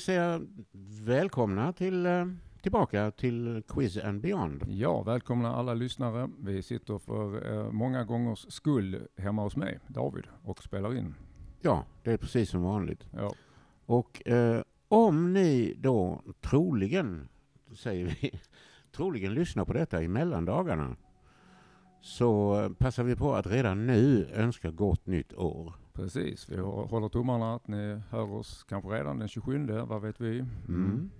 säga välkomna till, eh, tillbaka till Quiz and Beyond. Ja, välkomna alla lyssnare. Vi sitter för eh, många gångers skull hemma hos mig, David, och spelar in. Ja, det är precis som vanligt. Ja, Och eh, om ni då troligen, säger vi, troligen lyssnar på detta i mellandagarna så passar vi på att redan nu önska gott nytt år. Precis. Vi hå- håller tummarna att ni hör oss kanske redan den 27, vad vet vi? Mm.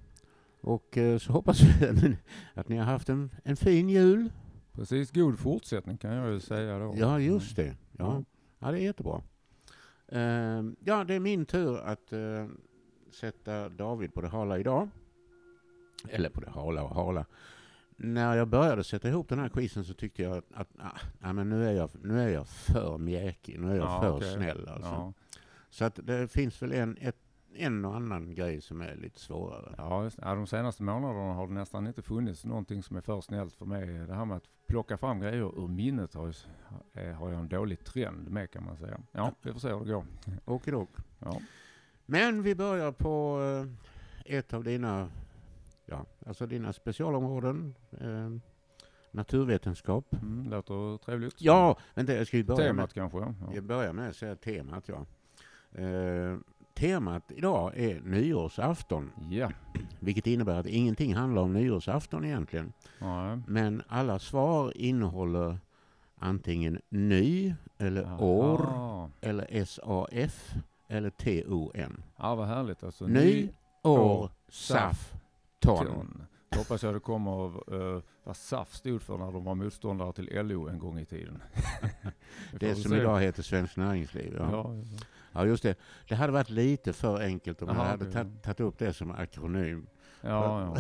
Och eh, så hoppas vi att ni- har haft en, en fin jul. Precis, god fortsättning kan jag ju säga då. Ja, just det. Ja, Ja. det är jättebra. Eh, ja, det är min tur att eh, sätta David på det hala idag. Eller på det hala och hala. När jag började sätta ihop den här quizen så tyckte jag att, att ah, men nu, är jag, nu är jag för mjäkig, nu är jag Ja, för okej. snäll alltså. Ja, Så att det finns väl en, ett, en och annan grej som är lite svårare. ja, just, ja, de senaste månaderna har det nästan inte funnits någonting som är för snällt för mig. Det här med att plocka fram grejer ur minnet har, ju, eh, har jag en dålig trend med kan man säga. Ja, vi får se hur det går. Okidok. Ja. Men vi börjar på eh, ett av dina, ja, alltså dina specialområden. Eh, naturvetenskap. Mm, låter trevligt. Ja, vänta jag ska ju börja Temat kanske? Ja. med, jag börjar med att säga temat. Ja. Eh, temat idag är nyårsafton, Ja. vilket innebär att ingenting handlar om nyårsafton egentligen. Nej. Men alla svar innehåller antingen ny, eller år, Aha. eller SAF, eller TON. Ja, vad härligt. Alltså, Ny, år, år, SAF, ton. ton. Hoppas jag det kommer uh, vad SAF stod för när de var motståndare till LO en gång i tiden. Det som se. idag heter Svenskt Näringsliv. Ja. Ja, ja, just det. Det hade varit lite för enkelt om jag Jaha, hade tagit upp det som akronym. ja, ja.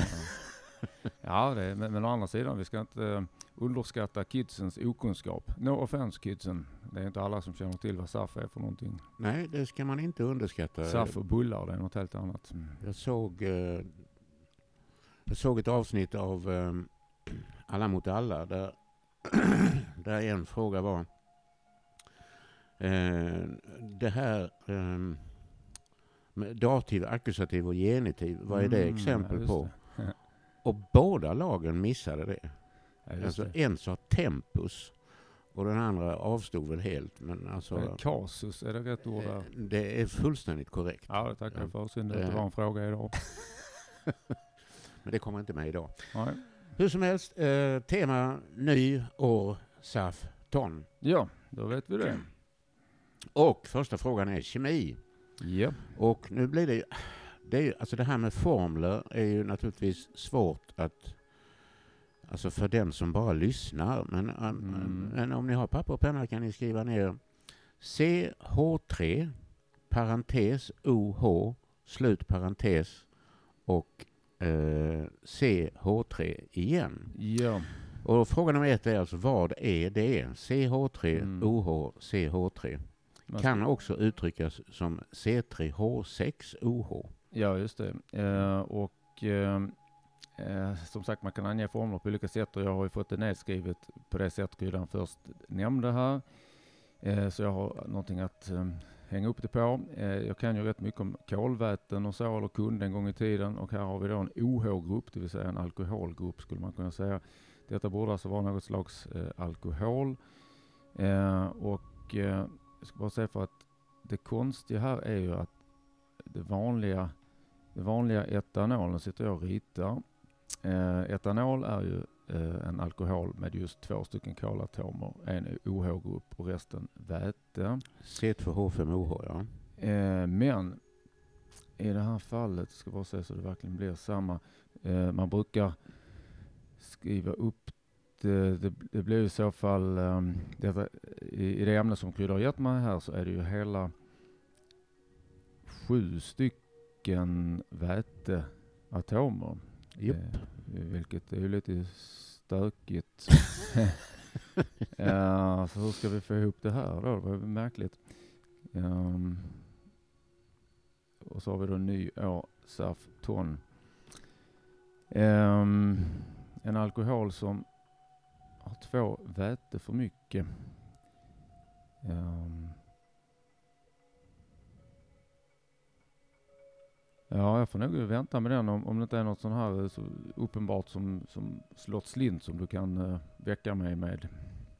ja. ja det, men, men å andra sidan, vi ska inte uh, underskatta kidsens okunskap. No offense kidsen. Det är inte alla som känner till vad SAF är för någonting. Nej, det ska man inte underskatta. SAF och bullar, det är något helt annat. Jag såg, eh, jag såg ett avsnitt av eh, Alla mot alla där, där en fråga var eh, det här eh, med dativ, ackusativ och genitiv, vad är det Mm, exempel ja, på? det. Och båda lagen missade det. Ja, Alltså det. en sa tempus och den andra avstod väl helt. Men alltså, Eh, Kasus, är det rätt ord där? eh, det är fullständigt korrekt. Ja, tackar för. Att det var en fråga idag. Men det kommer inte med idag. Nej. Hur som helst, eh, tema ny, år, SAF, ton. Ja, då vet vi det. Och första frågan är kemi. Ja. Och nu blir det ju, det, är ju, alltså det här med formler är ju naturligtvis svårt att, alltså för den som bara lyssnar. Men, um, Mm. men om ni har papper och penna kan ni skriva ner CH3, parentes OH, slut parentes och eh, CH3 igen. Ja. Och fråga nummer ett är alltså vad är det? CH3, Mm. OH, CH3. Man Kan också uttryckas som C3H6OH. Ja, just det. Eh, och eh, eh, som sagt, man kan ange formler på olika sätt och jag har ju fått det nedskrivet på det sätt Kryddan först nämnde här. Eh, så jag har någonting att hänga upp det på. Eh, jag kan ju rätt mycket om kolväten och så, eller kunde en gång i tiden. Och här har vi då en OH-grupp, det vill säga en alkoholgrupp skulle man kunna säga. Detta borde alltså vara något slags eh, alkohol. Eh, och eh, jag ska bara säga för att det konstiga här är ju att det vanliga, det vanliga etanolen sitter jag och ritar. Eh, etanol är ju en alkohol med just två stycken kolatomer, en OH-grupp och resten väte. C2H5OH, ja. Eh, men i det här fallet, ska bara se så det verkligen blir samma, eh, man brukar skriva upp det, det, det blir i så fall, um, detta, i, i det ämne som Krydda har gett mig här så är det ju hela sju stycken väteatomer. Japp. Vilket är ju lite stökigt. ja, så hur ska vi få ihop det här då? Det var ju märkligt. Ehm, och så har vi då ny år, SAF, ton. Ehm, en alkohol som har två väte för mycket. Ehm, Ja, jag får nog vänta med den om, om det inte är något sånt här eh, så uppenbart som, som slått slint som du kan uh, väcka mig med.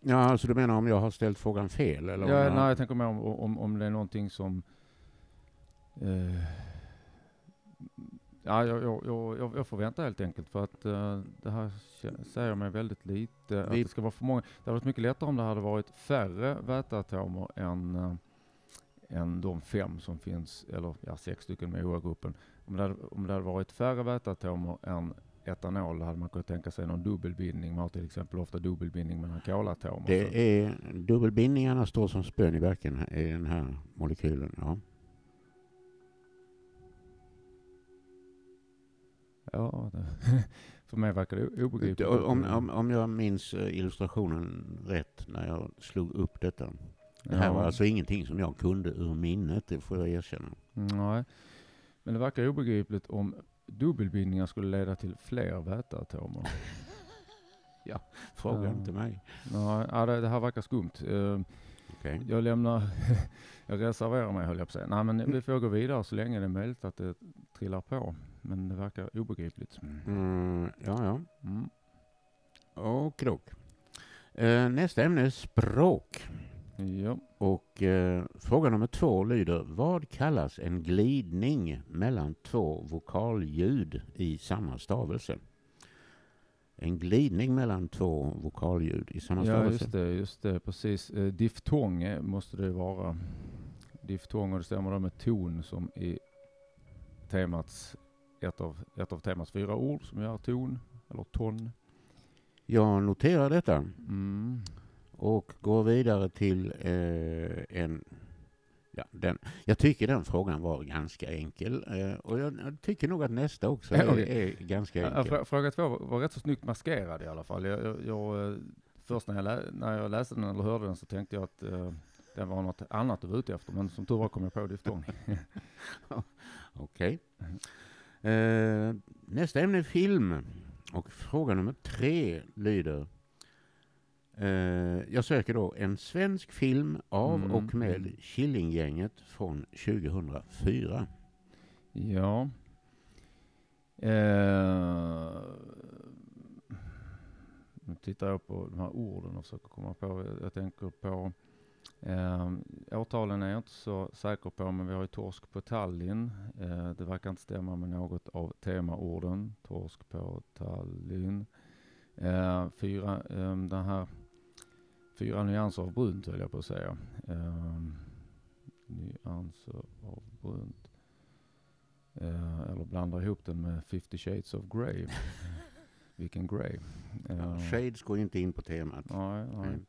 Ja, alltså du menar om jag har ställt frågan fel? Eller Ja, jag... nej, jag tänker mer om, om, om det är någonting som... eh, ja, jag, jag, jag, jag- får vänta helt enkelt för att eh, det här säger mig väldigt lite. Att Vi- det ska vara för många. Det hade varit mycket lättare om det hade varit färre väteatomer än, än de fem som finns, eller ja, sex stycken med OA-gruppen. Om det, hade, om det hade varit färre väteatomer än etanol hade man kunnat tänka sig någon dubbelbindning. Man har till exempel ofta dubbelbindning mellan kolatomer. Det är dubbelbindningarna står som spön i här- i den här molekylen. Ja. Ja, för mig verkar det obegripligt. Om, om, om jag minns eh, illustrationen rätt när jag slog upp detta. Det här var Ja. alltså ingenting som jag kunde ur minnet, det får jag erkänna. Nej, men det verkar obegripligt om dubbelbindningar skulle leda till fler väteatomer. Fråga Ja. inte mig. Nej, ja, det, det här verkar skumt. Eh, Okej. Jag lämnar, jag reserverar mig höll jag på att säga. Nej men vi får gå vidare så länge det är möjligt att det trillar på. Men det verkar obegripligt. Mm, ja, ja. Mm. Och eh, Nästa ämne är språk. Ja. Och eh, fråga nummer två lyder, vad kallas en glidning mellan två vokalljud i samma stavelse? En glidning mellan två vokalljud i samma ja, stavelse. just det, just det, precis. Eh, diftong eh, måste det vara. Diftong och det stämmer då med ton som i temats, ett av, ett av temats fyra ord som gör ton, eller ton. Jag noterar detta Mm. Och går vidare till eh, en... Ja, den, jag tycker den frågan var ganska enkel eh, och jag, jag tycker nog att nästa också är, är ganska enkel. frå- Fråga två var, rätt så snyggt maskerad i alla fall. Jag, jag, jag, eh, först när jag, lä, när jag läste den eller hörde den så tänkte jag att eh, den var något annat du var ute efter. Men som tur var kom jag på diftong. Okej. Eh, nästa ämne är film. Och fråga nummer tre lyder. Eh, jag söker då en svensk film av Mm. och med Killinggänget från 2004. Ja. Eh, nu tittar jag på de här orden och försöker komma på. Jag, jag tänker på eh, årtalen är jag inte så säker på, men vi har ju torsk på Tallinn. Eh, det verkar inte stämma med något av temaorden. Torsk på Tallinn. Eh, fyra, eh, den här fyra nyanser av brunt höll jag på att säga. Eh, nyanser av brunt. Eh, eller blandar ihop den med 50 shades of grey. Vilken grey. Eh, Shades går ju inte in på temat. nej, nej. Mm.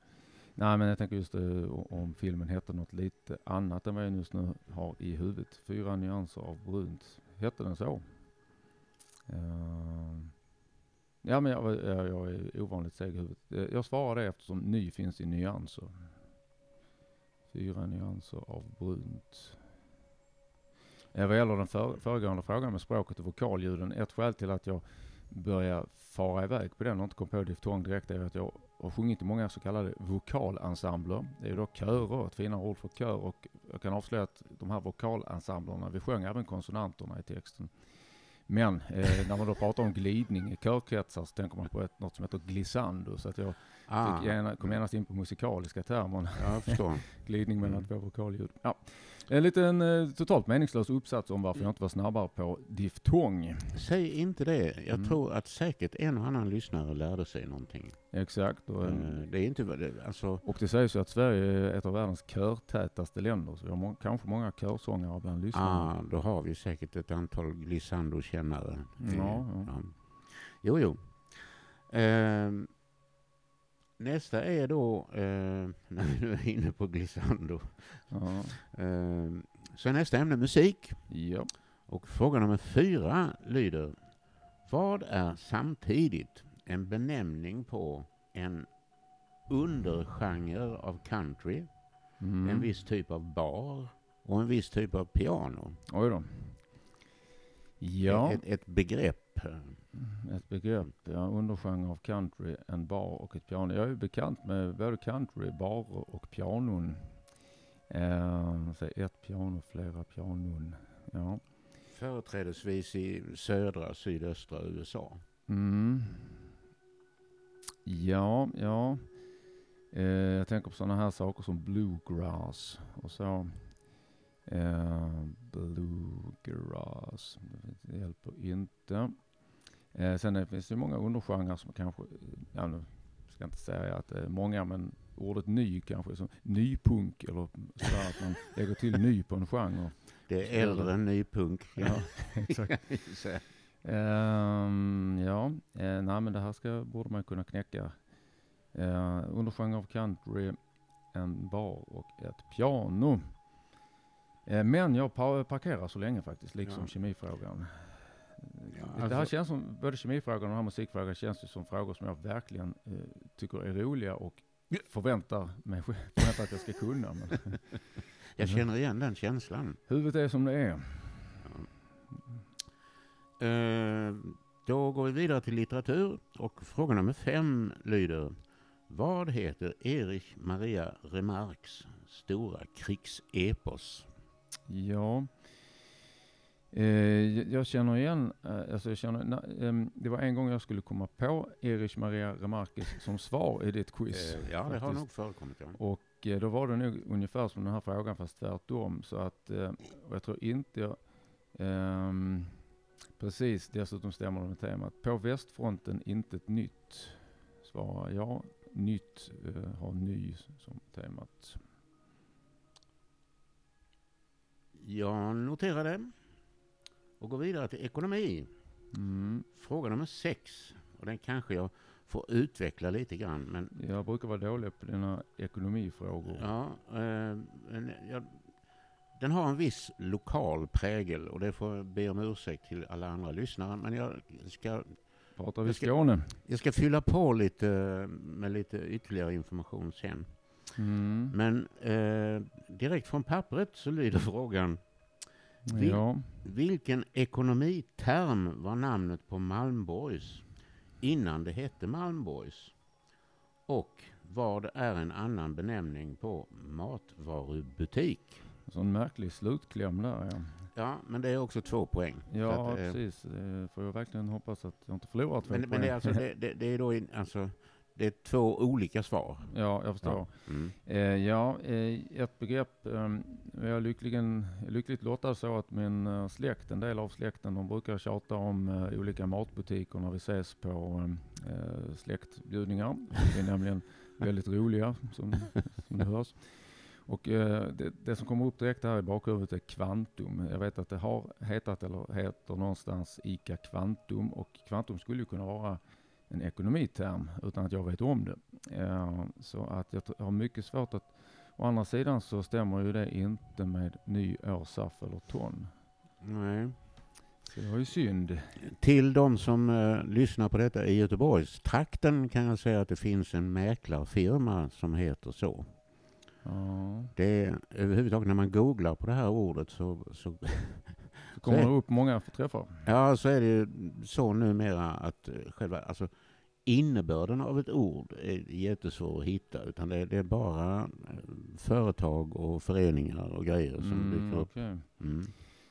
nej, men jag tänker just o- om filmen heter något lite annat än vad jag just nu har i huvudet. Fyra nyanser av brunt. Hette den så? Eh, ja, men jag, jag, jag är ovanligt seg i huvudet. Eh, jag svarar det eftersom ny finns i nyanser. Fyra nyanser av brunt. Vad gäller den för, föregående frågan med språket och vokalljuden, ett skäl till att jag börjar fara iväg på den och inte kom på diftong direkt är att jag har sjungit i många så kallade vokalensembler. Det är ju då körer, ett finare ord för kör och jag kan avslöja att de här vokalensemblerna, vi sjöng även konsonanterna i texten. Men eh, när man då pratar om glidning i körkretsar så tänker man på ett, något som heter glissando så att jag Ah, fick gärna, kom genast in på musikaliska termer ja, glidning mellan Mm. två vokalljud. Ja. En liten eh, totalt meningslös uppsats om varför jag inte var snabbare på diftong. Säg inte det. Jag Mm. tror att säkert en och annan lyssnare lärde sig någonting. Exakt. Och, Eh, det är inte... det- Alltså, och det sägs ju att Sverige är ett av världens körtätaste länder. Så vi har må- kanske många körsångare bland lyssnarna. ah, då har vi säkert ett antal Glissando-kännare. Ja, ja. Jo, jo. Ehm, nästa är då, eh, när vi nu är inne på Glissando, Ja. Ehm, så är nästa ämne musik. ja. Och fråga nummer fyra lyder, vad är samtidigt en benämning på en undergenre av country, Mm. en viss typ av bar och en viss typ av piano? Oj då. Ja, Ett, ett begrepp. Ett begrepp. Ja, undergenre av country, en bar och ett piano. Jag är ju bekant med både country, barer och pianon. Eh, så ett piano, flera pianon. Ja. Företrädesvis i södra sydöstra USA. Mm. Ja, ja. Eh, jag tänker på sådana här saker som bluegrass och så. Eh, bluegrass, det hjälper inte. Eh, sen det finns det många undergenrer som kanske, ja nu ska jag inte säga att är många, men ordet ny kanske, som nypunk eller sådär att man lägger till ny på en genre. Det är äldre än nypunk. Ja, exakt. Um, ja, uh, nej men det här ska, borde man kunna knäcka. Uh, undergenre av country, en bar och ett piano. Uh, men jag parkerar så länge faktiskt, liksom ja. kemifrågan. Ja, alltså. Det här känns som, både kemifrågan och den här musikfrågan känns ju som frågor som jag verkligen uh, tycker är roliga och förväntar mig förväntar att jag ska kunna. Men jag känner igen den känslan. Huvudet är som det är. Uh, då går vi vidare till litteratur och fråga nummer fem lyder Vad heter Erich Maria Remarques stora krigsepos? Ja, eh, jag känner igen, eh, alltså jag känner, na, eh, det var en gång jag skulle komma på Erich Maria Remarques som svar i ditt quiz. Eh, ja, det faktiskt. har nog förekommit. Ja. Och eh, då var det nog ungefär som den här frågan fast tvärtom. Så att, eh, och jag tror inte jag, ehm, Precis, dessutom stämmer det med temat. På västfronten intet nytt, svarar jag. Nytt eh, har ny som temat. Jag noterar det och går vidare till ekonomi. Mm. Fråga nummer sex. Och den kanske jag får utveckla lite grann. Men jag brukar vara dålig på dina ekonomifrågor. Ja, eh, jag den har en viss lokal prägel och det får jag be om ursäkt till alla andra lyssnare. Men jag ska... Pratar vi Skåne? Jag ska fylla på lite med lite ytterligare information sen. Mm. Men eh, direkt från pappret så lyder frågan. Vil, ja. Vilken ekonomiterm var namnet på Malmborgs innan det hette Malmborgs? Och vad är en annan benämning på matvarubutik? Sån märklig slutkläm där ja. Ja, men det är också två poäng. Ja, att, eh, precis. Det får jag verkligen hoppas att jag inte förlorar två men, poäng. Men det är, alltså, det, det, det är då in, alltså, det är två olika svar. Ja, jag förstår. Ja, mm. eh, ja eh, ett begrepp. Eh, jag är lyckligen, lyckligt lottad så att min uh, släkt, en del av släkten, de brukar tjata om uh, olika matbutiker när vi ses på uh, släktbjudningar. De är nämligen väldigt roliga, som, som det hörs. Och eh, det, det, som kommer upp direkt här i bakhuvudet är Kvantum. Jag vet att det har hetat eller heter någonstans ICA Kvantum och Kvantum skulle ju kunna vara en ekonomiterm utan att jag vet om det. Eh, så att jag har mycket svårt att, å andra sidan så stämmer ju det inte med ny årsaf eller ton. Nej. Så det var ju synd. Till de som uh, lyssnar på detta i Göteborgs trakten kan jag säga att det finns en mäklarfirma som heter så. Ja. Det är, överhuvudtaget när man googlar på det här ordet. Så, så kommer det upp många träffar. Ja, så är det ju så numera att eh, själva, alltså innebörden av ett ord är jättesvår att hitta. Utan det, det är bara eh, företag och föreningar och grejer som mm, dyker upp. Okay. Mm.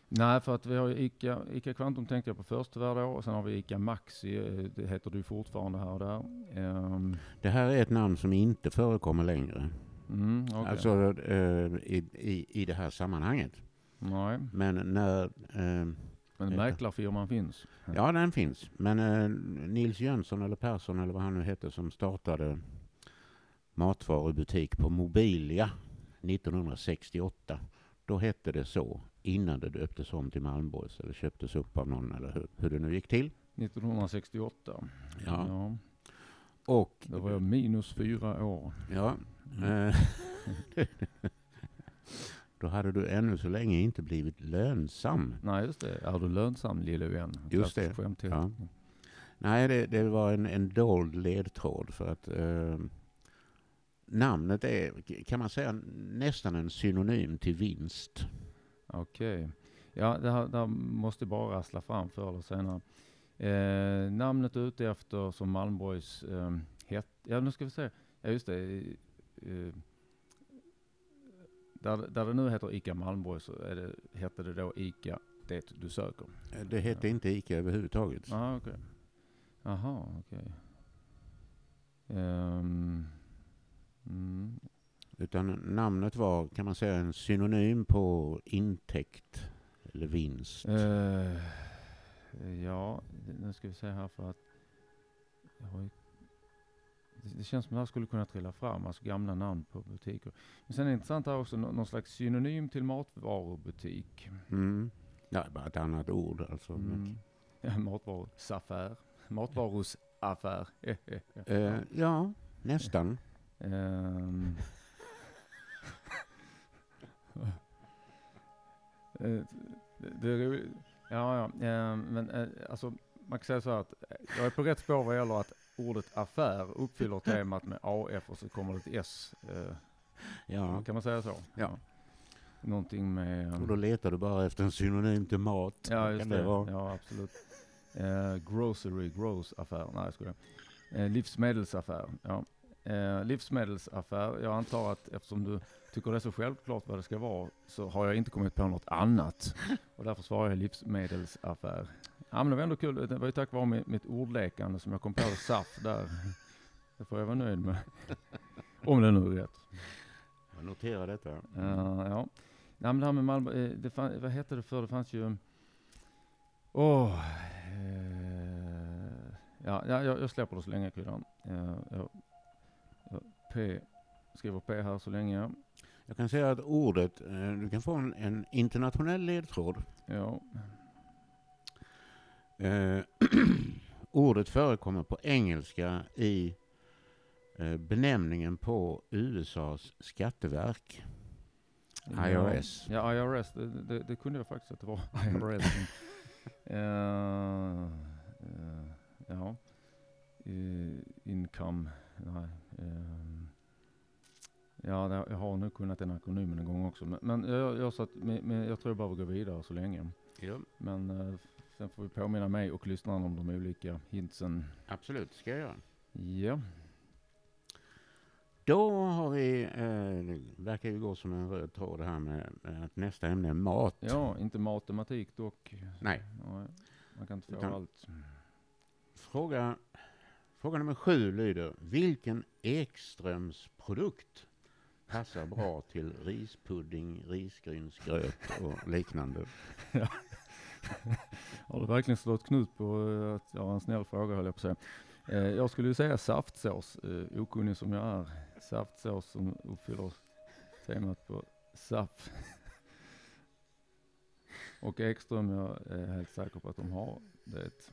Nej, för att vi har ICA, ICA Quantum tänkte jag på först tyvärr då, och sen har vi ICA Maxi, eh, det heter du fortfarande här och där. Um. Det här är ett namn som inte förekommer längre. Mm, okay. Alltså eh, i, i, i det här sammanhanget. Nej. Men när... Eh, men mäklarfirman finns? Ja, den finns. Men eh, Nils Jönsson eller Persson eller vad han nu hette som startade matvarubutik på Mobilia 1968. Då hette det så innan det döptes om till Malmborgs eller köptes upp av någon eller hur, hur det nu gick till. 1968? Ja. ja. Och, Då var jag minus fyra år. Ja, Mm. Då hade du ännu så länge inte blivit lönsam. Nej, just det. Är du lönsam lille vän? Just det. Ja. Nej, det, det, var en, en dold ledtråd för att eh, namnet är, kan man säga, nästan en synonym till vinst. Okej. Okay. Ja, det här, det här måste bara rassla fram förr eller senare. Eh, namnet du är ute efter som Malmborgs eh, hette, ja nu ska vi se, ja just det, eh, där, där det nu heter ICA Malmborg så är det, hette det då ICA det du söker? Eh, Det hette inte ICA överhuvudtaget. Ja, okej. Jaha, okej. Ehm, mm, Utan namnet var, kan man säga, en synonym på intäkt eller vinst. eh, ja, nu ska vi se här för att jag har ju, det, det känns som att det här skulle kunna trilla fram, alltså gamla namn på butiker. Men sen är det intressant här också, nå- någon slags synonym till matvarubutik. Mm. Ja, bara ett annat ord alltså. Mm. Ja, matvarusaffär. Matvarusaffär. Eh, ja, nästan. Det, det är roligt. Ja, ja. ehm, men eh, alltså man kan säga så här att jag är på rätt spår vad gäller att ordet affär uppfyller temat med AF och så kommer det ett S. Eh, Ja. Kan man säga så? Ja. Någonting med... Och då letar du bara efter en synonym till mat. Ja, just kan det. vara? Ja, absolut. Eh, grocery, gross affär. Nej, jag skojar. Eh, livsmedelsaffär. Ja. Eh, livsmedelsaffär. Jag antar att eftersom du tycker det är så självklart vad det ska vara så har jag inte kommit på något annat. Och därför svarar jag livsmedelsaffär. Ja, men det var ändå kul. Det var ju tack vare mitt, mitt ordlekande som jag kom på SAF där. Det får jag vara nöjd med. Om det nu är rätt. Jag noterar detta. Uh, ja. Nej, men det här med Malmö, eh, det fann, vad hette det för? Det fanns ju... Åh... eh, ja, ja, jag, jag släpper det så länge Kryddan. Uh, jag, jag, P, skriver P här så länge. Jag kan säga att ordet, eh, du kan få en, en internationell ledtråd. Ja. Eh, ordet förekommer på engelska i eh, benämningen på USAs skatteverk. IRS. Ja, ja IRS. Det, det, det kunde jag faktiskt att det var IRS. uh, uh, ja. Uh, income. Nej. ehm. ja, det, jag har nog kunnat den akronymen en gång också. Men, men jag, jag, så att, men, men jag tror jag behöver gå vidare så länge. Ja, Men uh, sen får vi påminna mig och lyssnarna om de olika hintsen. absolut, ska jag göra. Ja. Då har vi, eh, det verkar ju gå som en röd tråd det här med med att nästa ämne är mat. ja, inte matematik dock. Nej. Man kan inte få Utan- allt. Fråga, fråga nummer sju lyder, vilken Ekströms produkt passar bra till rispudding, risgrynsgröt och liknande? Har du verkligen slått knut på eh, att jag har en snäll fråga höll jag på att säga. Eh, jag skulle ju säga saftsås, eh, okunnig som jag är. Saftsås som uppfyller temat på SAF. Och Ekström, jag är helt säker på att de har det.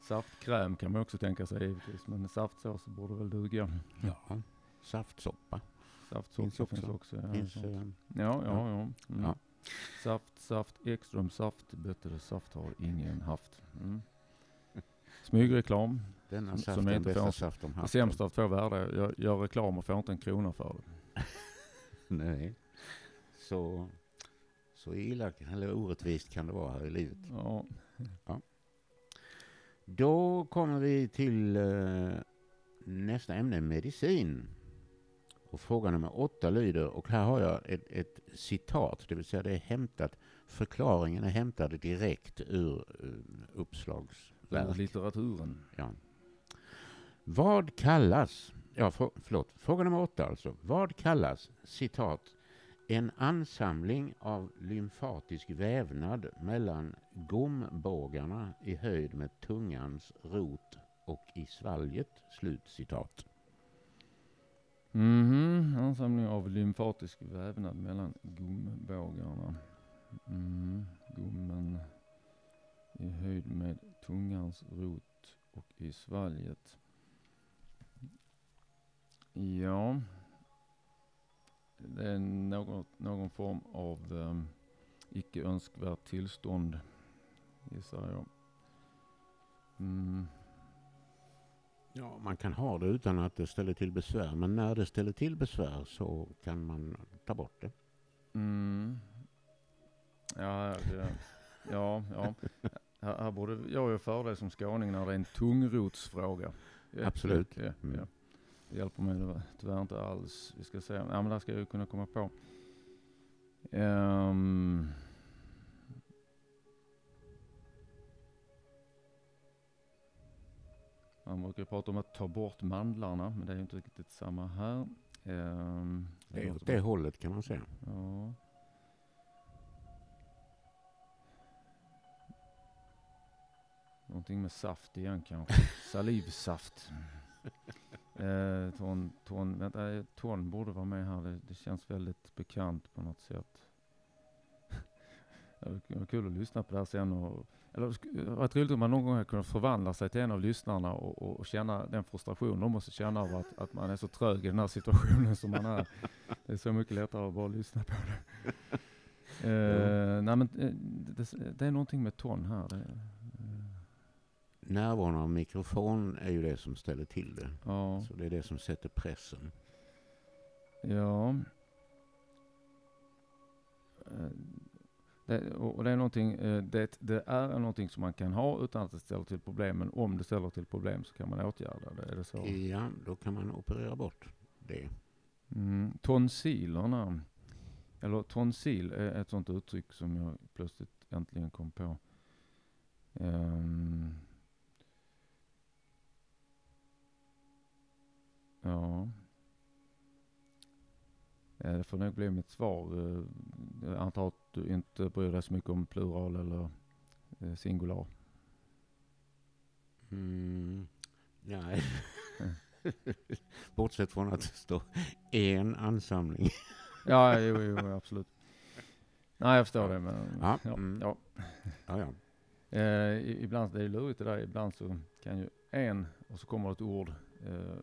Saftkräm kan man också tänka sig givetvis, men saftsås borde väl duga. Ja. Saftsoppa. Saftsås Finns finns också. också. ja, Finns, Ja, ja, ja. Mm. Ja. Saft, saft, Ekström saft, bättre saft har ingen haft. Mm. Smygreklam, denna Som- saft som är den inte bästa får- saft de det haft. sämsta av två världar. Jag gör reklam och får inte en krona för det. Nej. Så, så illa eller orättvist kan det vara här i livet. Ja, Då kommer vi till eh, nästa ämne, medicin. Och fråga nummer åtta lyder, och här har jag ett, ett citat, det vill säga det är hämtat, förklaringen är hämtad direkt ur ur uppslagsverk. litteraturen. Ja. Vad kallas, ja för, förlåt, fråga nummer åtta alltså. Vad kallas, citat, en ansamling av lymfatisk vävnad mellan gombågarna i höjd med tungans rot och i svalget? Slut citat. Mhm, ansamling av lymfatisk vävnad mellan gombågarna. Mm, gommen i höjd med tungans rot och i svalget. Ja, det är något, någon form av um, icke önskvärt tillstånd gissar jag. Mm. Ja, man kan ha det utan att det ställer till besvär, men när det ställer till besvär så kan man ta bort det. Mm. Ja, det, ja, ja. Här, här borde jag ju för dig som skåning när det är en tungrotsfråga. Ja, Absolut. Ja, Mm. ja. Det hjälper mig tyvärr inte alls. Vi ska se. Ja, men där ska jag ju kunna komma på. Ehm, man brukar prata om att ta bort mandlarna, men det är inte riktigt samma här. Ehm, Det är åt det hållet kan man säga. Ja. Någonting med saft igen kanske. Salivsaft. Eh, ton, ton, vänta, eh, ton borde vara med här. Det, det känns väldigt bekant på något sätt. Det var kul att lyssna på det här sen. Och, eller det varit roligt om man någon gång kunnat förvandla sig till en av lyssnarna och, och, och känna den frustration de måste känna över att, att man är så trög i den här situationen som man är. Det är så mycket lättare att bara lyssna på det. Eh, nej men eh, det, det är någonting med ton här. Det, Närvaron av mikrofon är ju det som ställer till det. ja, Så det är det som sätter pressen. ja. Eh, Det, och det är någonting, eh, det, det är någonting som man kan ha utan att det ställer till problem. Men om det ställer till problem så kan man åtgärda det. Är det så? Ja, då kan man operera bort det. Mm, tonsilerna, eller tonsil är ett sånt uttryck som jag plötsligt äntligen kom på. Ehm, ja. Ja, Det får nog bli mitt svar. Eh, Jag antar att du inte bryr dig så mycket om plural eller eh, singular. Mm, nej. Bortsett från att det står en ansamling. Ja, jo, jo, absolut. Nej, jag förstår det. Men, Ja, ja, mm. ja. Ja, ja. Eh, ibland, det är lurigt det där, ibland så kan ju en, och så kommer ett ord, eh,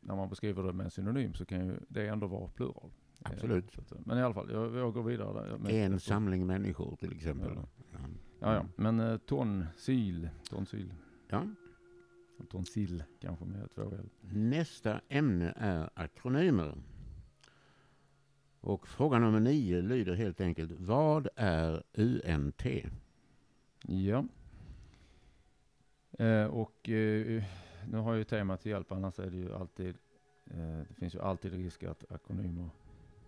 när man beskriver det med en synonym så kan ju det ändå vara plural. Absolut. att, men i alla fall, jag, jag går vidare där. Men- En samling människor till exempel. Ja. Ja. Ja, ja. Men eh, tonsil, tonsil, Ja. tonsil kanske med två L. Nästa ämne är akronymer. Och fråga nummer nio lyder helt enkelt, vad är UNT? Ja. Eh, och eh, nu har jag ju temat till hjälp, annars är det ju alltid, eh, det finns ju alltid risk att akronymer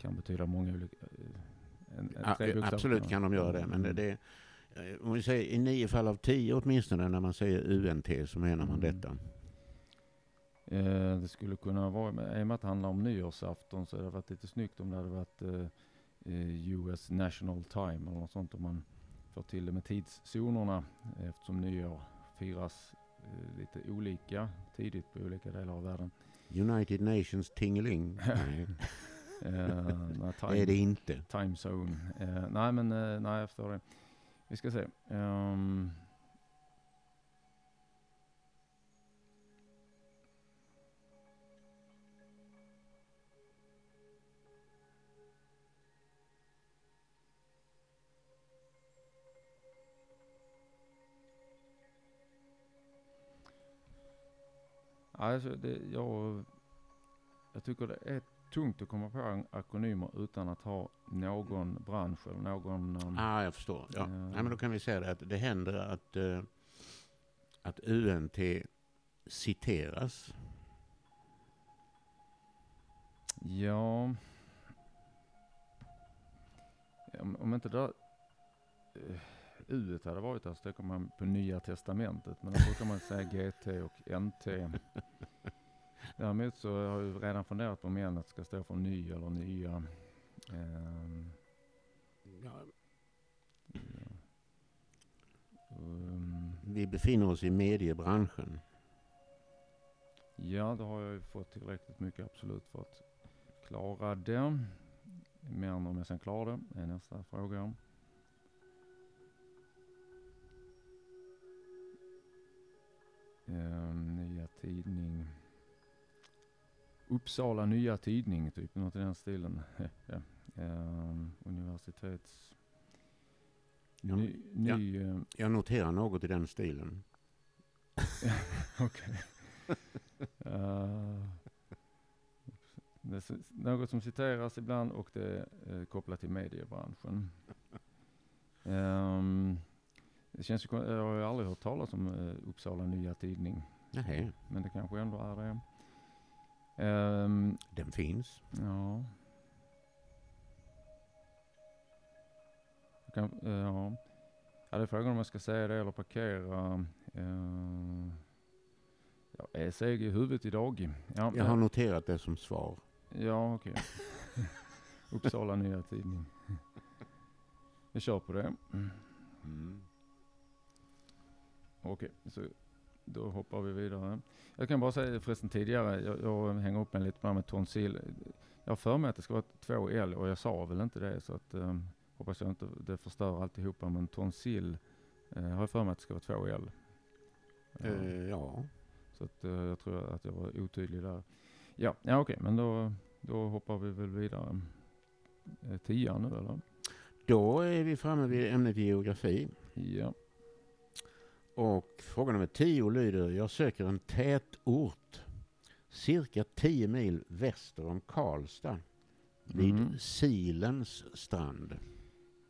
kan betyda många olika, eh, en, en bokstäver absolut kan de göra det, men det, det eh, om vi säger i nio fall av tio åtminstone när man säger UNT så menar man Mm. detta. Eh, det skulle kunna vara, i och med att det handlar om nyårsafton så hade det varit lite snyggt om det hade varit eh, eh, US National Time eller något sånt om man får till det med tidszonerna eftersom nyår firas eh, lite olika tidigt på olika delar av världen. United Nations Tingeling? Eh, det är det inte. time zone. Eh, nej men, eh, nej jag förstår det. Vi ska se. Ehm. Alltså, det, jag, jag tycker det är tungt att komma på ak- akronymer utan att ha någon bransch eller någon... um, Ah, jag förstår. Ja. Eh. Nej, men då kan vi säga det att det händer att, eh, att UNT citeras. Ja... Om, om inte det där uh, U hade varit där så tänker man på Nya Testamentet. Men då brukar man säga GT och NT. Däremot så har jag redan funderat på om N ska stå för ny eller nya. Ehm, Ja. Um, vi befinner oss i mediebranschen. Ja, det har jag ju fått tillräckligt mycket absolut för att klara det. Men om jag sen klarar det är nästa fråga. Ehm, nya tidning. Uppsala nya tidning, typ något i den stilen. Ja. Ehm, universitets... Jag, Ny, ny eh, jag noterar något i den stilen. Okej. S- något som citeras ibland och det är eh, kopplat till mediebranschen. Ehm, det känns ju, jag har ju aldrig hört talas om Uppsala Nya Tidning, Nej, men det kanske ändå är det. Ehm, den finns. ja. kan, eh, ja. ja, det är frågan om jag ska säga det eller parkera. Uh, jag är seg i huvudet idag. Ja, Jag har noterat det som svar. Ja, okej. Uppsala Nya Tidning. Vi kör på det. Mm. Okej, så då hoppar vi vidare. Jag kan bara säga förresten tidigare, jag, jag hänger upp mig lite här med tonsill. Jag har för mig att det ska vara två L och jag sa väl inte det så att um, hoppas jag inte det förstör alltihopa. Men tonsill uh, har jag för mig att det ska vara två L. Uh, Eh, ja. Så att, uh, jag tror att jag var otydlig där. Ja, ja okej, men då, då hoppar vi väl vidare. Tian nu eller? Då är vi framme vid ämnet geografi. Ja. Och fråga nummer 10 lyder, jag söker en tätort cirka 10 mil väster om Karlstad vid Mm. Silens strand.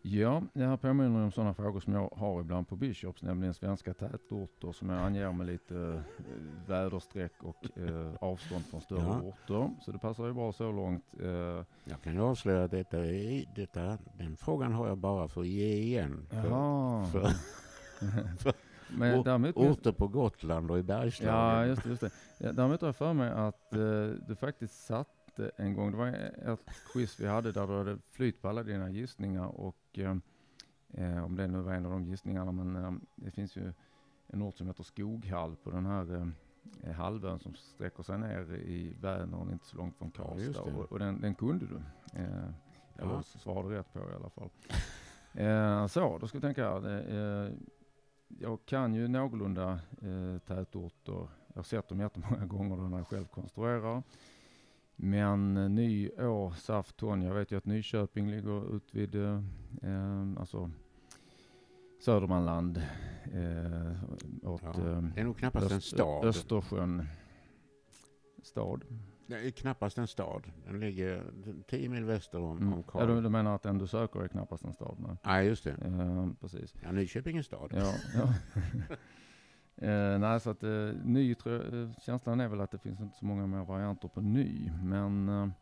Ja, det här påminner om sådana frågor som jag har ibland på Bishops, nämligen svenska tätorter som jag anger med lite eh, väderstreck och eh, avstånd från större Ja. orter. Så det passar ju bra så långt. Eh, Jag kan ju avslöja att detta detta, den frågan har jag bara för att ge igen. För, jaha. för Men däremot, orter på Gotland och i ja, Bergslagen. just det, just det. Ja, däremot har jag för mig att eh, du faktiskt satte en gång, det var ett quiz vi hade där du hade flyt på alla dina gissningar och eh, eh, om det nu var en av de gissningarna, men eh, det finns ju en ort som heter Skoghall på den här eh, halvön som sträcker sig ner i Vänern, inte så långt från Ja, Karlstad. det. och, och den, den kunde du. Eh, eller Ja. så svarade rätt på i alla fall. eh, så, då ska vi tänka eh, jag kan ju någorlunda eh, tätorter. Jag har sett dem jättemånga gånger när jag själv konstruerar. Men eh, ny Å, Saft, Ton. Jag vet ju att Nyköping ligger ut vid eh, eh, alltså Södermanland. Eh, åt, Ja, eh, Det är nog knappast en Öst- stad. Östersjön. Stad. Det är knappast en stad. Den ligger 10 mil väster om, Mm. om Ja, Karl. du, du menar att den du söker är knappast en stad? Nej. Nej, just det. Eh, precis. Ja, Nyköping är en stad. Ja, ja. eh, nej, så att eh, ny, eh, känslan är väl att det finns inte så många mer varianter på ny. Men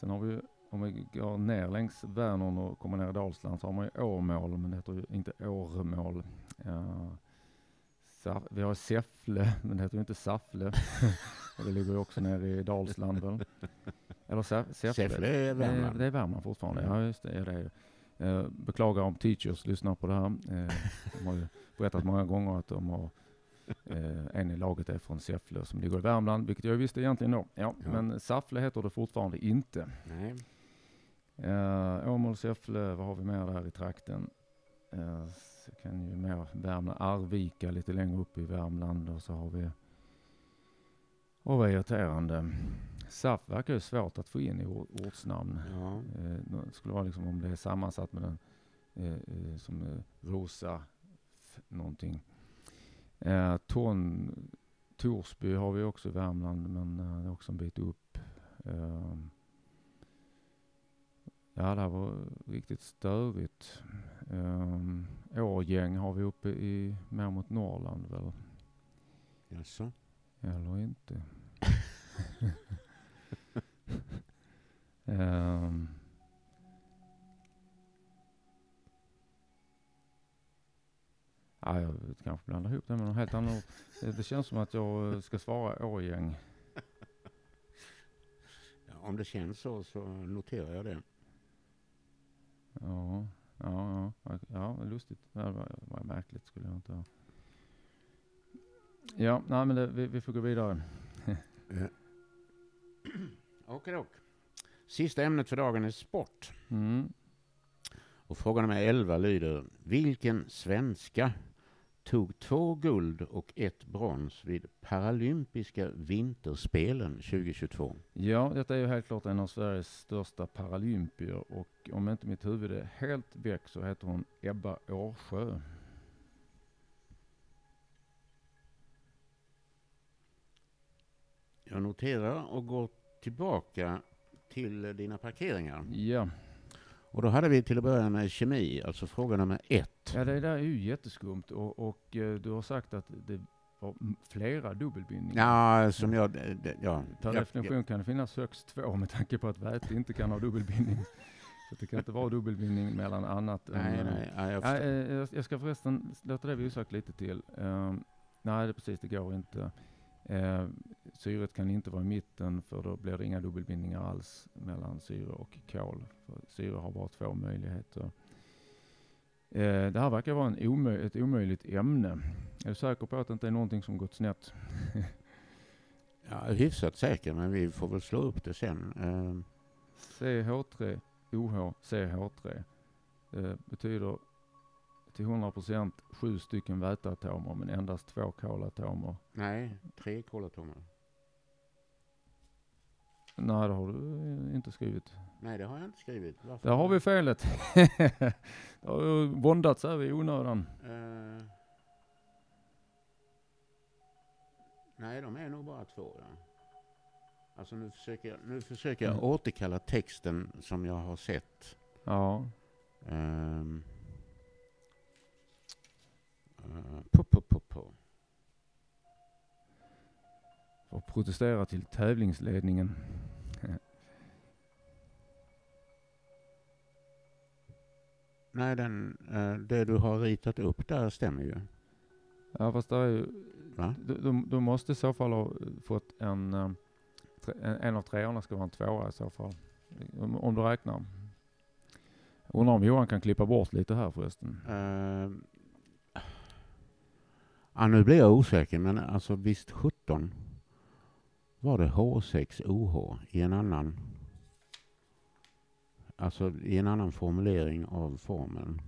sen har vi ju, om vi går ner längs Vänern och kommer ner i Dalsland så har man ju Åmål, men det heter ju inte Åremål. Sa- vi har Säffle, men det heter ju inte Saffle. det ligger ju också nere i Dalsland väl? Eller Sä- Säffle? Säffle är Värmland. Det, är Värmland fortfarande, ja just det. Det. är. Eh, beklagar om teachers lyssnar på det här. Eh, de har ju berättat många gånger att de har eh, en i laget är från Säffle som ligger i Värmland, vilket jag visste egentligen då. Ja, Ja. Men Säffle heter det fortfarande inte. Nej. Eh, Åmål, Säffle, vad har vi mer där i trakten? Eh, så kan ju mer Värmland, Arvika lite längre upp i Värmland och så har vi Åh vad irriterande. SAF verkar ju svårt att få in i or- ortsnamn. Ja. Eh, det skulle vara liksom om det är sammansatt med den eh, eh, som eh, Rosa någonting. Eh, ton, Torsby har vi också i Värmland men eh, det är också en bit upp. Eh, ja, det här var riktigt störigt. Eh, Årgäng har vi uppe i mer mot Norrland väl? Jaså? Eller inte? Ehm. Ja, jag kanske blandar ihop det med något helt annat. Det, det känns som att jag ska svara Årgäng. Ja, om det känns så, så noterar jag det. Ja, ja, ja, ja, lustigt. Det var, var märkligt skulle jag inte ha. Ja, nej men det, vi, vi får gå vidare. Okej dock. Sista ämnet för dagen är sport. Mm. Och fråga nummer 11 lyder, vilken svenska tog två guld och ett brons vid Paralympiska vinterspelen 2022? Ja, detta är ju helt klart en av Sveriges största paralympier och om inte mitt huvud är helt väck så heter hon Ebba Årsjö. Jag noterar och går tillbaka till dina parkeringar. Ja. Och då hade vi till att börja med kemi, alltså fråga nummer ett. ja, det där är ju jätteskumt och, och eh, du har sagt att det var flera dubbelbindningar. Ja, som jag... det- Ja, Per jag- definition kan det finnas högst två med tanke på att väte inte kan ha dubbelbindning. Så det kan inte vara dubbelbindning mellan annat Nej, än... nej, nej, jag eh, jag, jag ska förresten låta det vara osagt lite till. Ehm, nej, det precis, det går inte. Uh, syret kan inte vara i mitten för då blir det inga dubbelbindningar alls mellan syre och kol. För syre har bara två möjligheter. Eh, det här verkar vara en omö- ett omöjligt ämne. Är du säker på att det inte är någonting som gått snett? Ja, hyfsat säker, men vi får väl slå upp det sen. Eh, CH3, OH, CH3 eh, betyder till 100% sju stycken väteatomer men endast två kolatomer. nej, tre kolatomer. Nej, det har du eh, inte skrivit. Nej, det har jag inte skrivit. Varför? Där har vi felet. det har våndats här i onödan. Eh, nej, de är nog bara två. Ja. Alltså nu försöker jag, nu försöker jag Mm. återkalla texten som jag har sett. Ja, Um, uh, po, po, po, po. att protestera till tävlingsledningen. Nej, den, eh, det du har ritat upp där stämmer ju. Ja, fast det är ju, du, du, du måste i så fall ha fått en, eh, en, en av treorna ska vara en tvåa i så fall. Om, om du räknar. Undrar om Johan kan klippa bort lite här förresten. Uh, ja, nu blir jag osäker, men alltså visst 17 var det H6OH i en annan Alltså i en annan formulering av formeln.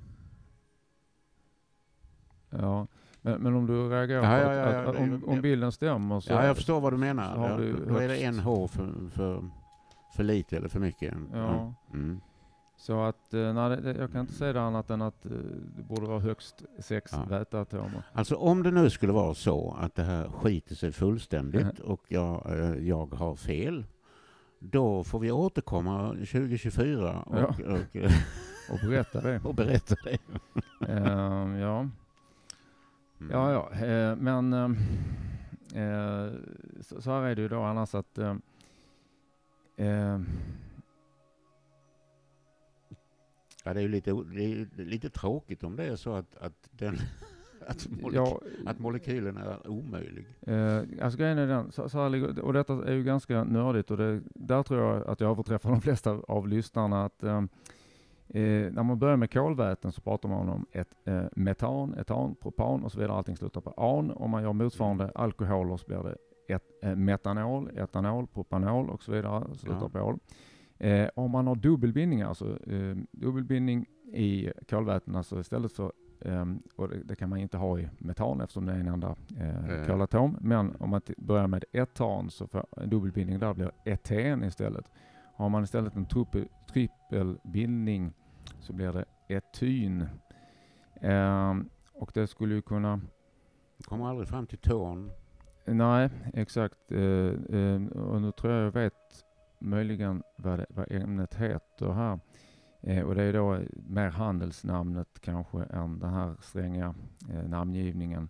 Ja, men, men om du reagerar Ja, på ja, att, ja, att, det- om, om bilden stämmer så... ja, jag förstår vad du menar. Ja, du då, då är det högst- en H för, för, för lite eller för mycket. Ja. Mm. Så att, eh, nej, jag kan inte säga det annat än att eh, det borde vara högst sex Ja. väteatomer. Alltså om det nu skulle vara så att det här skiter sig fullständigt och jag, eh, jag har fel, då får vi återkomma 2024 och, Ja. och, Och berätta det. och berätta det. Ehm, ja. Mm. Ja, ja, eh, men eh, så, så här är det ju då annars att Ja, det är ju lite, är lite tråkigt om det är så att, att, den, att, moleky- ja, att molekylen är omöjlig. eh, alltså grejen är den, så, så här och detta är ju ganska nördigt och det, där tror jag att jag överträffar de flesta av lyssnarna att eh, eh, när man börjar med kolväten så pratar man om ett eh, metan, etan, propan och så vidare. Allting slutar på an. Om man gör motsvarande alkoholer så blir det ett, eh, metanol, etanol, propanol och så vidare. Slutar Ja. på ol. Eh, om man har dubbelbindning, alltså eh, dubbelbindning i kolväten, alltså istället för ehm, och det, det kan man inte ha i metan eftersom det är en enda eh, Eh. kolatom. Men om man börjar med etan så får dubbelbindning där blir eten istället. Har man istället en trippelbindning så blir det etyn. Ehm, och det skulle ju kunna Vi kommer aldrig fram till ton. Nej, exakt. Eh, eh, och nu tror jag jag vet möjligen vad, det, vad ämnet heter här. Eh, och det är då mer handelsnamnet kanske än den här stränga eh, namngivningen.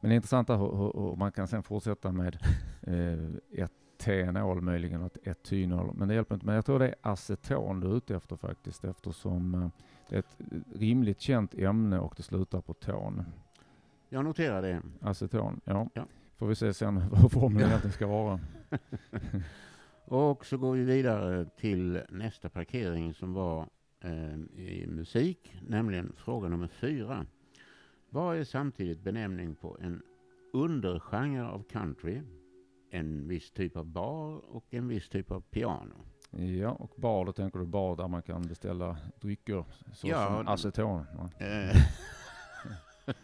Men det är intressant hur, hur, hur man kan sen fortsätta med eh, etanol möjligen och etynol. Men det hjälper inte. Men jag tror det är aceton du är ute efter faktiskt eftersom eh, det är ett rimligt känt ämne och det slutar på ton. Jag noterar det. Aceton, ja. Ja. Får vi se sen vad formeln egentligen ska vara. Och så går vi vidare till nästa parkering som var eh, i musik, nämligen fråga nummer fyra. Vad är samtidigt benämning på en undergenre av country, en viss typ av bar och en viss typ av piano? Ja, och bar, då tänker du bar där man kan beställa drycker såsom Ja, aceton. Ja. Eh,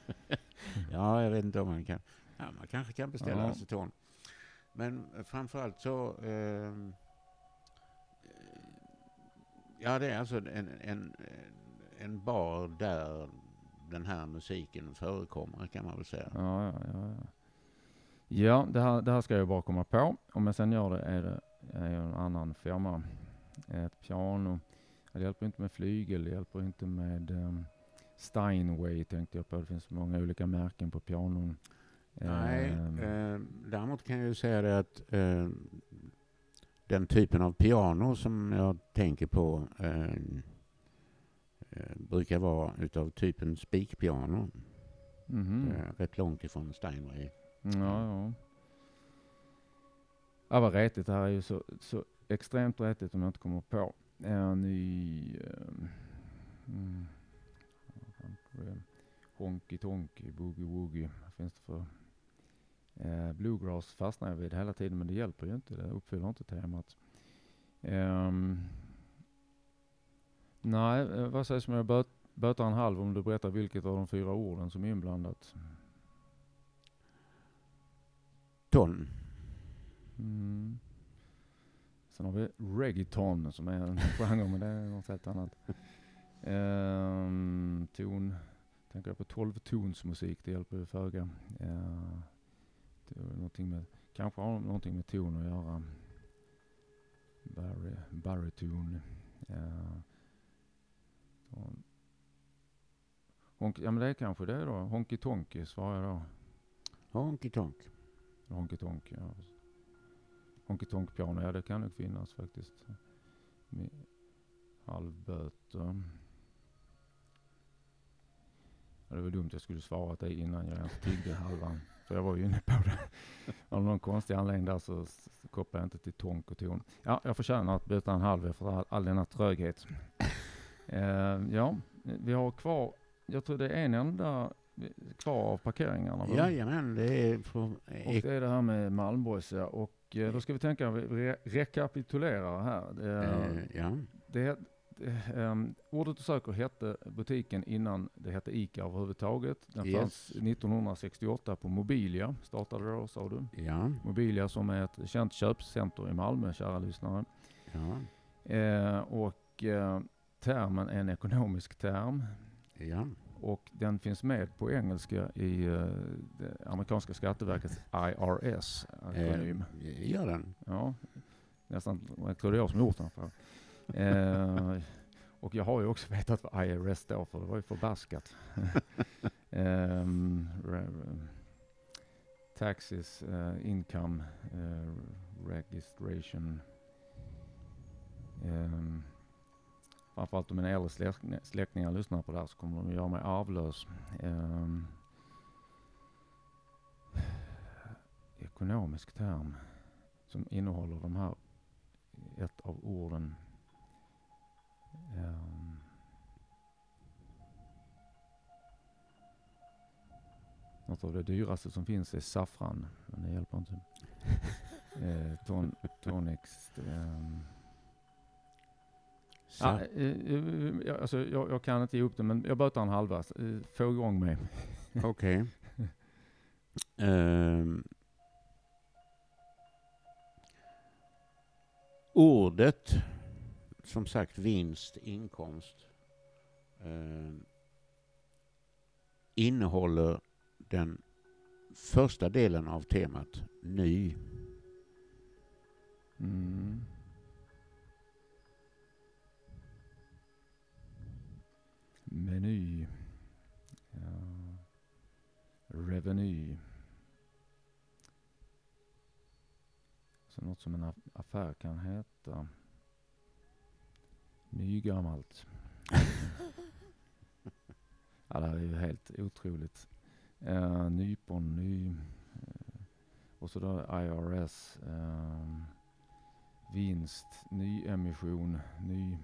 ja, jag vet inte om man kan. Ja, man kanske kan beställa Ja. aceton. Men framförallt så... Ehm, eh, ja, det är alltså en, en, eh, en bar där den här musiken förekommer kan man väl säga. Ja, ja, ja, ja. ja det, här, det här ska jag bara komma på. Om jag sen gör det är det är en annan firma. Ett piano. Det hjälper inte med flygel, det hjälper inte med um, Steinway tänkte jag på. Det finns många olika märken på pianon. Nej, Ehm, eh, däremot kan jag ju säga det att eh, den typen av piano som jag tänker på eh, eh, brukar vara utav typen spikpiano. Mhm. Eh, rätt långt ifrån Steinway. Ja, ja. Ja, vad retigt. Det här är ju så, så extremt retigt om jag inte kommer på. En ny... ehm, mm? Honky Tonky, Boogie Woogie. Vad finns det för... Eh, bluegrass fastnar jag vid hela tiden men det hjälper ju inte. Det uppfyller inte temat. Ehm, nej, eh, vad sägs om jag böt, böter en halv om du berättar vilket av de fyra orden som är inblandat? Ton. Mm. Sen har vi reggaeton som är en genre, men det är något helt annat. Ehm, ton, tänker jag på 12-tonsmusik, det hjälper ju föga. Uh, någonting med, kanske har någonting med ton att göra. Bari, bariton. Uh, ton. Honk, ja men det är kanske det då. Honky Tonky svarar jag då. Honky tonk. Honky Tonk, ja. Honky Tonk piano, ja det kan nog finnas faktiskt. Med halvböter. Ja, det var dumt jag skulle svarat det innan jag ens tiggde halvan. För jag var ju inne på det. Av någon konstig anledning där så kopplade jag inte till tonk och ton. Ja, jag förtjänar att byta en halv efter all, all denna tröghet. Eh, ja, vi har kvar, jag tror det är en enda kvar av parkeringarna. va? Jajamän, det är för, Och det är det här med Malmborgs ja. Och eh, då ska vi tänka, vi re rekapitulerar här. Det, eh, ja. det, ehm, ordet du söker hette butiken innan det hette ICA överhuvudtaget. Den Yes. fanns 1968 på Mobilia, startade då sa du. Ja, Mobilia som är ett känt köpcenter i Malmö, kära lyssnare. ja, Eh, och eh, termen är en ekonomisk term. ja. Och den finns med på engelska i det amerikanska skatteverkets IRS, akronym. Eh, gör den. Ja, nästan, jag tror det är jag som gjort den. För. Eh, och jag har ju också vetat vad IRS står för, det var ju förbaskat. Re- taxes, eh, income, eh, registration. Um, framförallt om mina äldre släkt- släktingar lyssnar på det här så kommer de göra mig arvlös. Ehm, ekonomisk term som innehåller de här, ett av orden. Ehm, något av det dyraste som finns är saffran, men det hjälper inte. eh, ton, tonics. eh, eh, jag- alltså, jag, jag kan inte ge upp det, men jag bötar en halva. Eh, Få igång mig. Okej. Ehm. ordet, som sagt vinst, inkomst, Eh, innehåller den första delen av temat ny. Mm. Meny. Ja. Revenue. Så något som en affär kan heta. Nygammalt. ja, det här är ju helt otroligt. Uh, nypon, ny... eh, och så då IRS. ehm, vinst, nyemission, ny...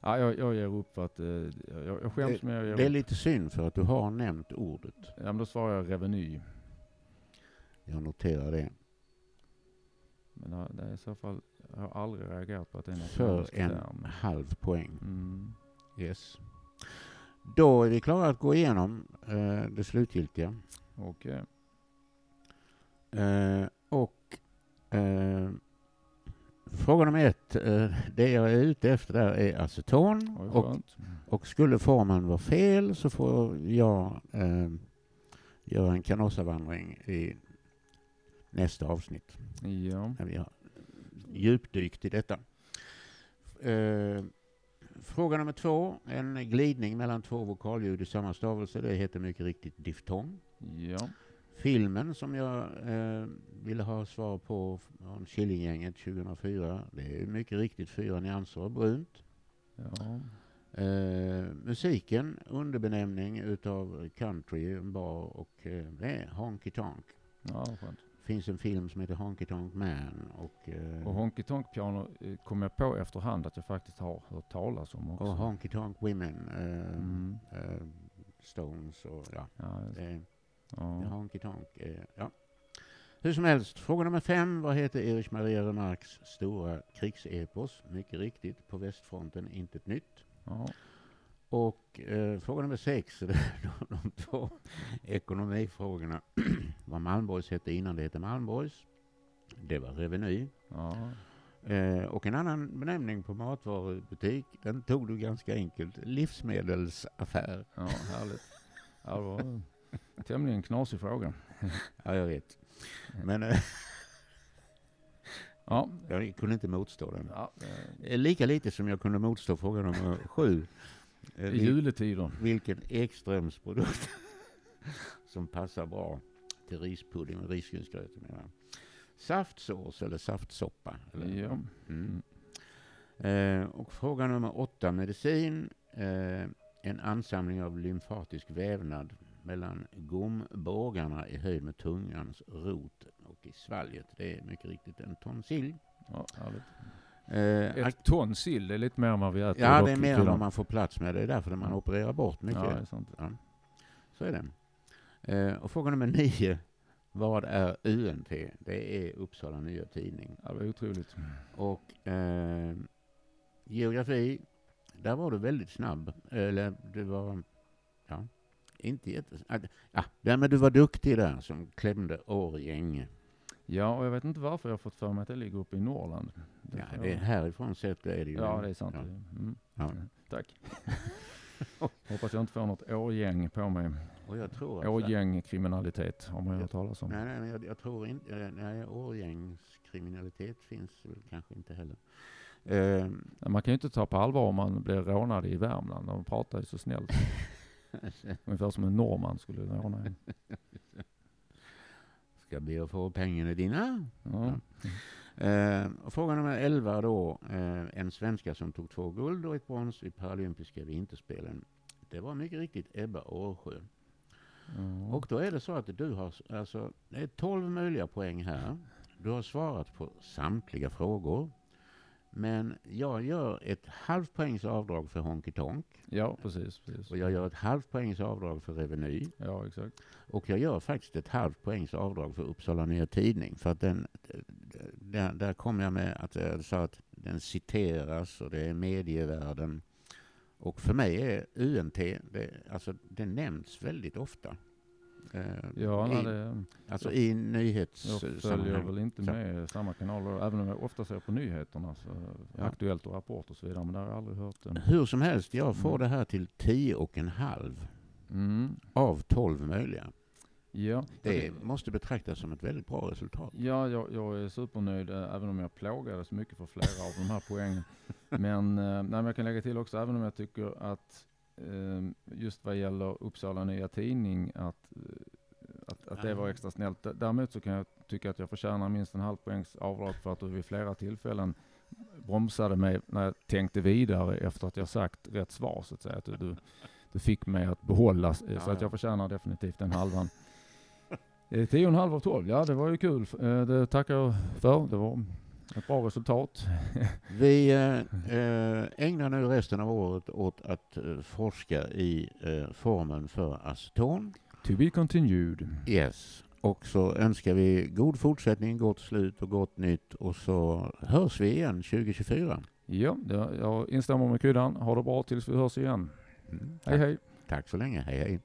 Ja, jag, jag ger upp för att... eh, jag, jag skäms jag ger Det är upp. lite synd för att du har nämnt ordet. Ja, men då svarar jag reveny. Jag noterar det. Men det, det är i så fall... Jag har aldrig reagerat på att det är en För en term. halv poäng. Mm. Yes. Då är vi klara att gå igenom eh, det slutgiltiga. Okej. Eh, och eh, fråga nummer ett. Eh, det jag är ute efter där är aceton. Oj, Och, och skulle formen vara fel så får jag eh, göra en Canossa-vandring i nästa avsnitt. Ja. När vi har djupdykt i detta. Eh, fråga nummer två. En glidning mellan två vokalljud i samma stavelse. Det heter mycket riktigt diftong. Ja. Filmen som jag eh, ville ha svar på om Killinggänget 2004, det är mycket riktigt Fyra nyanser av brunt. Ja. Eh, musiken, underbenämning utav country, bar och eh, Honky Tonk. ja, skönt. Finns en film som heter Honky Tonk Man och, eh, Och Honky Tonk Piano eh, kom jag på efterhand att jag faktiskt har hört talas om också. och Honky Tonk Women, eh, Mm. eh, Stones och ja, Ja, är ja. Honky Tonk. Eh, ja. Hur som helst, fråga nummer fem. Vad heter Erich Maria Remarques stora krigsepos? Mycket riktigt, på västfronten intet nytt. ja. Och eh, fråga nummer sex, de två ekonomifrågorna. Vad Malmborgs hette innan det hette Malmborgs. Det var Reveny. ja. Eh, och en annan benämning på matvarubutik, den tog du ganska enkelt. Livsmedelsaffär. Ja, härligt. Ja, det var en tämligen knasig fråga. Ja, jag vet. Men eh, Ja, jag kunde inte motstå den. ja eh, Lika lite som jag kunde motstå fråga nummer sju. Eh, i juletider. vilken Ekströmsprodukt som passar bra till rispudding och risgrynsgröt. Saftsås eller saftsoppa. Eller? Ja. Mm. Eh, och fråga nummer åtta, medicin. Eh, en ansamling av lymfatisk vävnad mellan gombågarna i höjd med tungans rot och i svalget. Det är mycket riktigt en tonsill. ja. Eh, Ett ton sill, det är lite mer än vad vi äter. ja, det är mer än vad man får plats med. Det är därför man opererar bort mycket. Ja, det är sant. Ja, så är det. Eh, och fråga nummer nio. Vad är UNT? Det är Uppsala Nya Tidning. Ja, det var otroligt. Och eh, geografi, där var du väldigt snabb. Eller du var, ja, inte jätte... att- Ja, där men du var duktig där som klämde Årgäng. Ja, och jag vet inte varför jag har fått för mig att det ligger uppe i Norrland. Ja, får det är härifrån sett är det ju. Ja, det är sant. Ja. Mm. Ja. Tack. Hoppas jag inte får något årgäng på mig. Och jag tror att... Årgängkriminalitet har man ju hört talas om. Nej, nej, men jag, jag tror inte... Nej, Årgängskriminalitet finns väl kanske inte heller. Men Man kan ju inte ta på allvar om man blir rånad i Värmland. De pratar ju så snällt. Ungefär som en norrman skulle råna en. ska be att få pengarna dina. Ja. Eh, och fråga nummer 11 då. Eh, en svenska som tog två guld och ett brons i paralympiska vinterspelen. Det var mycket riktigt Ebba Årsjö. Ja. Och då är det så att du har, alltså, det är 12 möjliga poäng här. Du har svarat på samtliga frågor. Men jag gör ett halvt poängs avdrag för Honky Tonk. ja, precis. precis. Och jag gör ett halvt poängs avdrag för Reveny. Ja, exakt. Och jag gör faktiskt ett halvt poängs avdrag för Uppsala Nya Tidning. För att den, där, där kom jag med att jag sa att den citeras och det är medievärlden. Och för mig är UNT, det, alltså det nämns väldigt ofta. Eh, Ja, i, det, alltså i jag följer nyhetssammanhang. väl inte med samma kanaler, även om jag ofta ser på nyheterna, så Ja. Aktuellt och Rapport och så vidare, men det har jag aldrig hört. än. Hur som helst, jag får Mm. det här till 10 och en halv Mm. av 12 möjliga. Ja, Det måste betraktas som ett väldigt bra resultat. Ja, jag, jag är supernöjd, eh, även om jag plågades mycket för flera av de här poängen. Men, eh, nej, men jag kan lägga till också, även om jag tycker att just vad gäller Uppsala Nya Tidning, att, eh, att, att det var extra snällt. Däremot så kan jag tycka att jag förtjänar minst en halv poängs avdrag för att du vid flera tillfällen bromsade mig när jag tänkte vidare efter att jag sagt rätt svar, så att säga. Att du, du, fick mig att behålla, eh, så att ja. jag förtjänar definitivt den halvan. Eh, 10,5 av 12, ja det var ju kul. Eh, Det tackar jag för. Det var ett bra resultat. Vi eh, eh, ägnar nu resten av året åt att eh, forska i formen för aceton. To be continued. Yes. Och så önskar vi god fortsättning, gott slut och gott nytt. Och så hörs vi igen 2024. Ja, jag instämmer med kryddan. Ha det bra tills vi hörs igen. Mm. Hej hej. Tack så länge. Hej hej.